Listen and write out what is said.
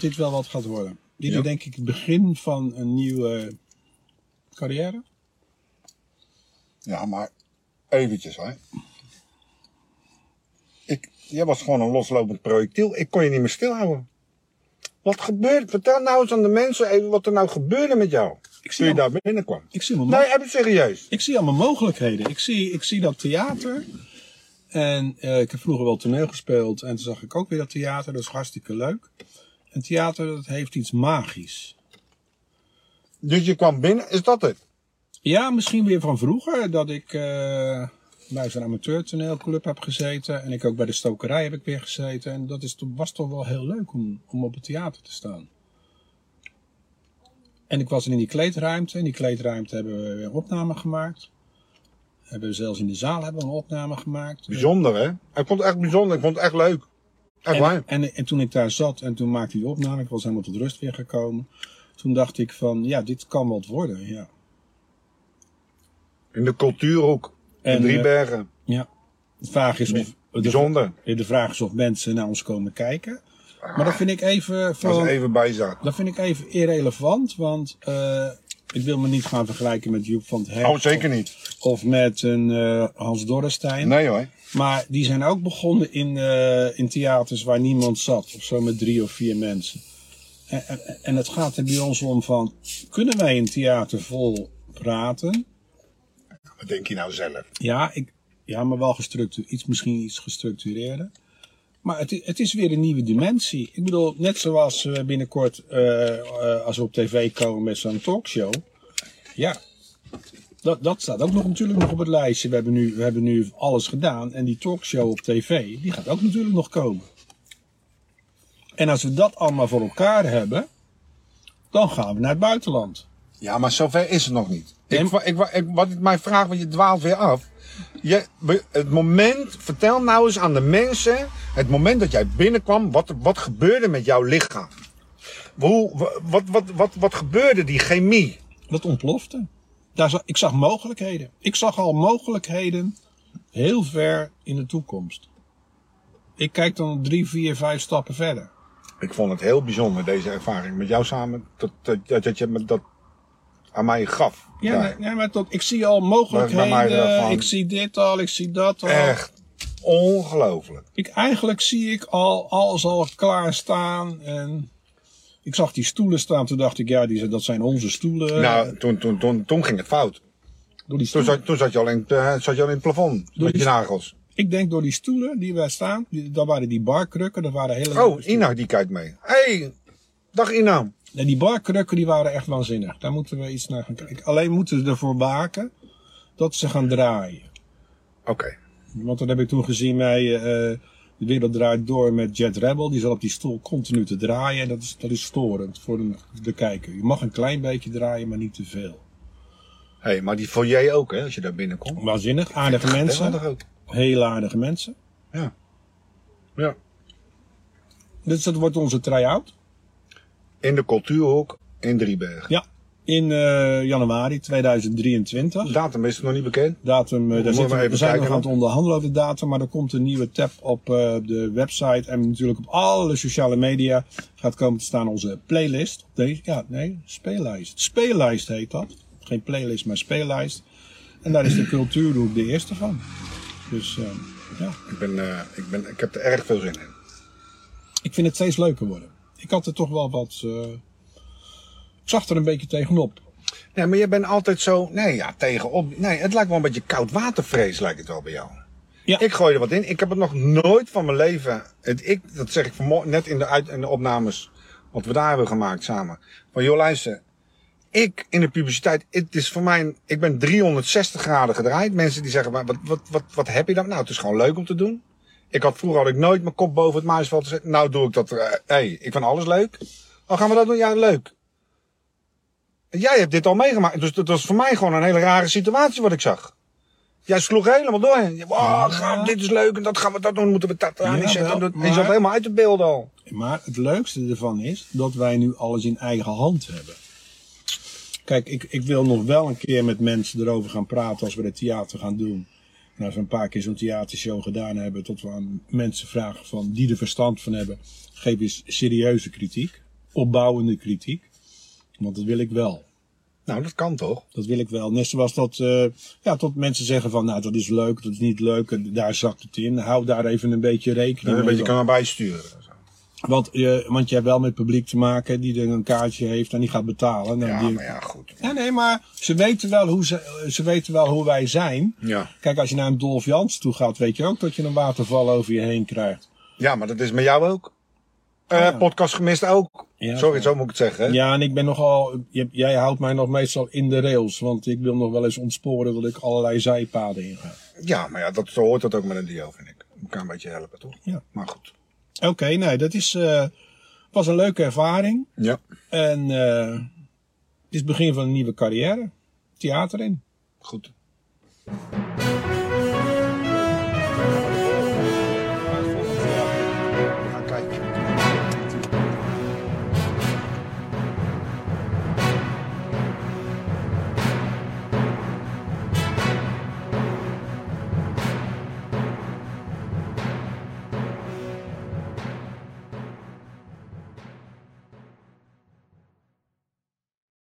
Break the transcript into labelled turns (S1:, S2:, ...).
S1: dit wel wat gaat worden. Dit
S2: Ja.
S1: is denk ik het begin van een nieuwe carrière.
S2: Ja, maar eventjes hè. Ik, jij was gewoon een loslopend projectiel. Ik kon je niet meer stilhouden. Wat gebeurt? Vertel nou eens aan de mensen even wat er nou gebeurde met jou.
S1: Ik zie,
S2: Toen je
S1: al-
S2: daar binnenkwam.
S1: ik zie, allemaal,
S2: Nee, heb je serieus?
S1: ik zie allemaal mogelijkheden. Ik zie, ik zie dat theater. En eh, ik heb vroeger wel toneel gespeeld. En toen zag ik ook weer dat theater. Dat is hartstikke leuk. En theater, dat heeft iets magisch.
S2: Dus je kwam binnen, is dat het?
S1: Ja, misschien weer van vroeger. Dat ik eh, bij zo'n amateurtoneelclub heb gezeten. En ik ook bij de stokerij heb ik weer gezeten. En dat is, was toch wel heel leuk om, om op het theater te staan. En ik was in die kleedruimte. In die kleedruimte hebben we weer opnamen gemaakt. Hebben we zelfs in de zaal hebben we een opname gemaakt.
S2: Bijzonder hè? Ik vond het echt bijzonder, ik vond het echt leuk. Echt waar.
S1: En, en, en toen ik daar zat en toen maakte hij de opname, ik was helemaal tot rust weer gekomen. Toen dacht ik van, ja, dit kan wat worden. Ja.
S2: In de cultuurhoek.
S1: En,
S2: in
S1: eh,
S2: Driebergen.
S1: ja. De vraag is of... De,
S2: Bijzonder.
S1: de vraag is of mensen naar ons komen kijken. Maar dat vind ik even... Van,
S2: er even bij zat.
S1: Dat vind ik even irrelevant, want eh, ik wil me niet gaan vergelijken met Joep van het Hek.
S2: Oh, zeker niet.
S1: Of met een eh, Hans Dorrestein.
S2: Nee hoor.
S1: Maar die zijn ook begonnen in, eh, in theaters waar niemand zat. Of zo met drie of vier mensen. En, en, en het gaat er bij ons om van, kunnen wij een theater vol praten?
S2: Wat denk je nou zelf?
S1: Ja, ik, ja maar wel gestructureerd, iets, misschien iets gestructureerder. Maar het, het is weer een nieuwe dimensie. Ik bedoel, net zoals we binnenkort, eh, eh, als we op tv komen met zo'n talkshow. Ja, dat, dat staat ook nog natuurlijk nog op het lijstje. We hebben, nu, we hebben nu alles gedaan. En die talkshow op tv, die gaat ook natuurlijk nog komen. En als we dat allemaal voor elkaar hebben, dan gaan we naar het buitenland.
S2: Ja, maar zover is het nog niet. Ik, ik, wa- ik, wat ik mij vraag, want je dwaalt weer af. Je, het moment, vertel nou eens aan de mensen, het moment dat jij binnenkwam, wat, wat gebeurde met jouw lichaam? Hoe, wa- wat, wat, wat, wat gebeurde, die chemie?
S1: Dat ontplofte. Daar zag, ik zag mogelijkheden. Ik zag al mogelijkheden heel ver in de toekomst. Ik kijk dan drie, vier, vijf stappen verder.
S2: Ik vond het heel bijzonder, deze ervaring met jou samen, dat, dat, dat, dat je dat aan mij gaf.
S1: Ja,
S2: Daar.
S1: nee, nee, maar tot, ik zie al mogelijkheden.
S2: daarvan-
S1: Ik zie dit al, ik zie dat al.
S2: Echt ongelooflijk.
S1: Ik, eigenlijk zie ik al alles al klaar staan. En ik zag die stoelen staan. Toen dacht ik, ja, die, dat zijn onze stoelen.
S2: Nou, toen, toen, toen, toen ging het fout.
S1: door die
S2: Toen zat, toen zat je al in, het, eh, zat je al in het plafond, met je nagels.
S1: Ik denk door die stoelen die wij staan. Die, dat waren die barkrukken. Dat waren hele
S2: Oh, Ina die kijkt mee. hey, dag Ina.
S1: Nee, die barkrukken die waren echt waanzinnig. Daar moeten we iets naar gaan kijken. Alleen moeten we ervoor waken dat ze gaan draaien.
S2: Oké.
S1: Want dat heb ik toen gezien bij eh, De Wereld Draait Door met Jet Rebel. Die zat op die stoel continu te draaien. En dat is, dat is storend voor de, de kijker. Je mag een klein beetje draaien, maar niet te veel.
S2: hey, maar die foyer ook, hè, als je daar binnenkomt.
S1: Waanzinnig. Aardige mensen.
S2: Ook.
S1: Heel aardige mensen.
S2: Ja. Ja.
S1: Dus dat wordt onze try-out.
S2: In de cultuurhoek in Driebergen.
S1: Ja. In eh, januari 2023.
S2: Datum is nog niet bekend.
S1: Datum,
S2: Moeten
S1: daar
S2: we
S1: zitten,
S2: even
S1: we zijn nog aan het onderhandelen over de datum, maar er komt een nieuwe tab op eh, de website en natuurlijk op alle sociale media gaat komen te staan onze playlist. Deze, ja, nee, speellijst. Speellijst heet dat. Geen playlist, maar speellijst. En daar is de cultuurhoek de eerste van. Dus ja,
S2: Ik, ben, ik, ben, ik heb er erg veel zin in.
S1: ik vind het steeds leuker worden. Ik had er toch wel wat. eh, ik zag er een beetje tegenop.
S2: Nee, maar je bent altijd zo. Nee, ja, tegenop. Nee, het lijkt wel een beetje koud watervrees, lijkt het wel bij jou.
S1: Ja.
S2: Ik gooi er wat in. Ik heb het nog nooit van mijn leven. Het, ik, dat zeg ik vanmorgen net in de, uit, in de opnames. Wat we daar hebben gemaakt samen. Van joh, luister. Ik in de publiciteit. Het is voor mij. Ik ben 360 graden gedraaid. Mensen die zeggen. maar Wat, wat, wat, wat heb je dan? Nou, het is gewoon leuk om te doen. Ik had vroeger had ik nooit mijn kop boven het maisveld gezet. Nou doe ik dat. Hé, hey, ik vind alles leuk. Oh, gaan we dat doen? Ja, leuk. Jij hebt dit al meegemaakt. Dus dat was voor mij gewoon een hele rare situatie wat ik zag. Jij sloeg helemaal door. Oh, gaan dit is leuk en dat gaan we dat doen. Moeten we dat aan
S1: Ja,
S2: zetten.
S1: wel,
S2: je zat helemaal uit de beelden al.
S1: Maar het leukste ervan is dat wij nu alles in eigen hand hebben. Kijk, ik, ik wil nog wel een keer met mensen erover gaan praten als we het theater gaan doen. We een paar keer zo'n theatershow gedaan hebben, tot we aan mensen vragen van die er verstand van hebben, geef eens serieuze kritiek. opbouwende kritiek. Want dat wil ik wel.
S2: Nou, dat kan toch?
S1: Dat wil ik wel. Net zoals dat, eh, ja, tot mensen zeggen van, nou, dat is leuk, dat is niet leuk, en daar zakt het in. Hou daar even een beetje rekening
S2: Dat een
S1: mee.
S2: beetje kan bijsturen.
S1: Want, je, want je hebt wel met publiek te maken die er een kaartje heeft en die gaat betalen. Nou,
S2: Ja,
S1: die-
S2: maar ja, goed.
S1: Ja, nee, maar ze weten wel hoe, ze, ze weten wel hoe wij zijn.
S2: Ja.
S1: Kijk, als je naar een Dolf Jans toe gaat, weet je ook dat je een waterval over je heen krijgt.
S2: Ja, maar dat is met jou ook. Eh,
S1: ja.
S2: Podcast gemist ook.
S1: Ja,
S2: Sorry, zo moet ik het zeggen. hè?
S1: Ja, en ik ben nogal, je- jij houdt mij nog meestal in de rails, want ik wil nog wel eens ontsporen dat ik allerlei zijpaden inga.
S2: Ja, maar ja, dat, zo hoort dat ook met een duo, vind ik. Elkaar een beetje helpen, toch?
S1: Ja.
S2: Maar goed.
S1: Oké, nee, dat is, eh, was een leuke ervaring.
S2: Ja.
S1: En eh, het is het begin van een nieuwe carrière. Theater in.
S2: Goed.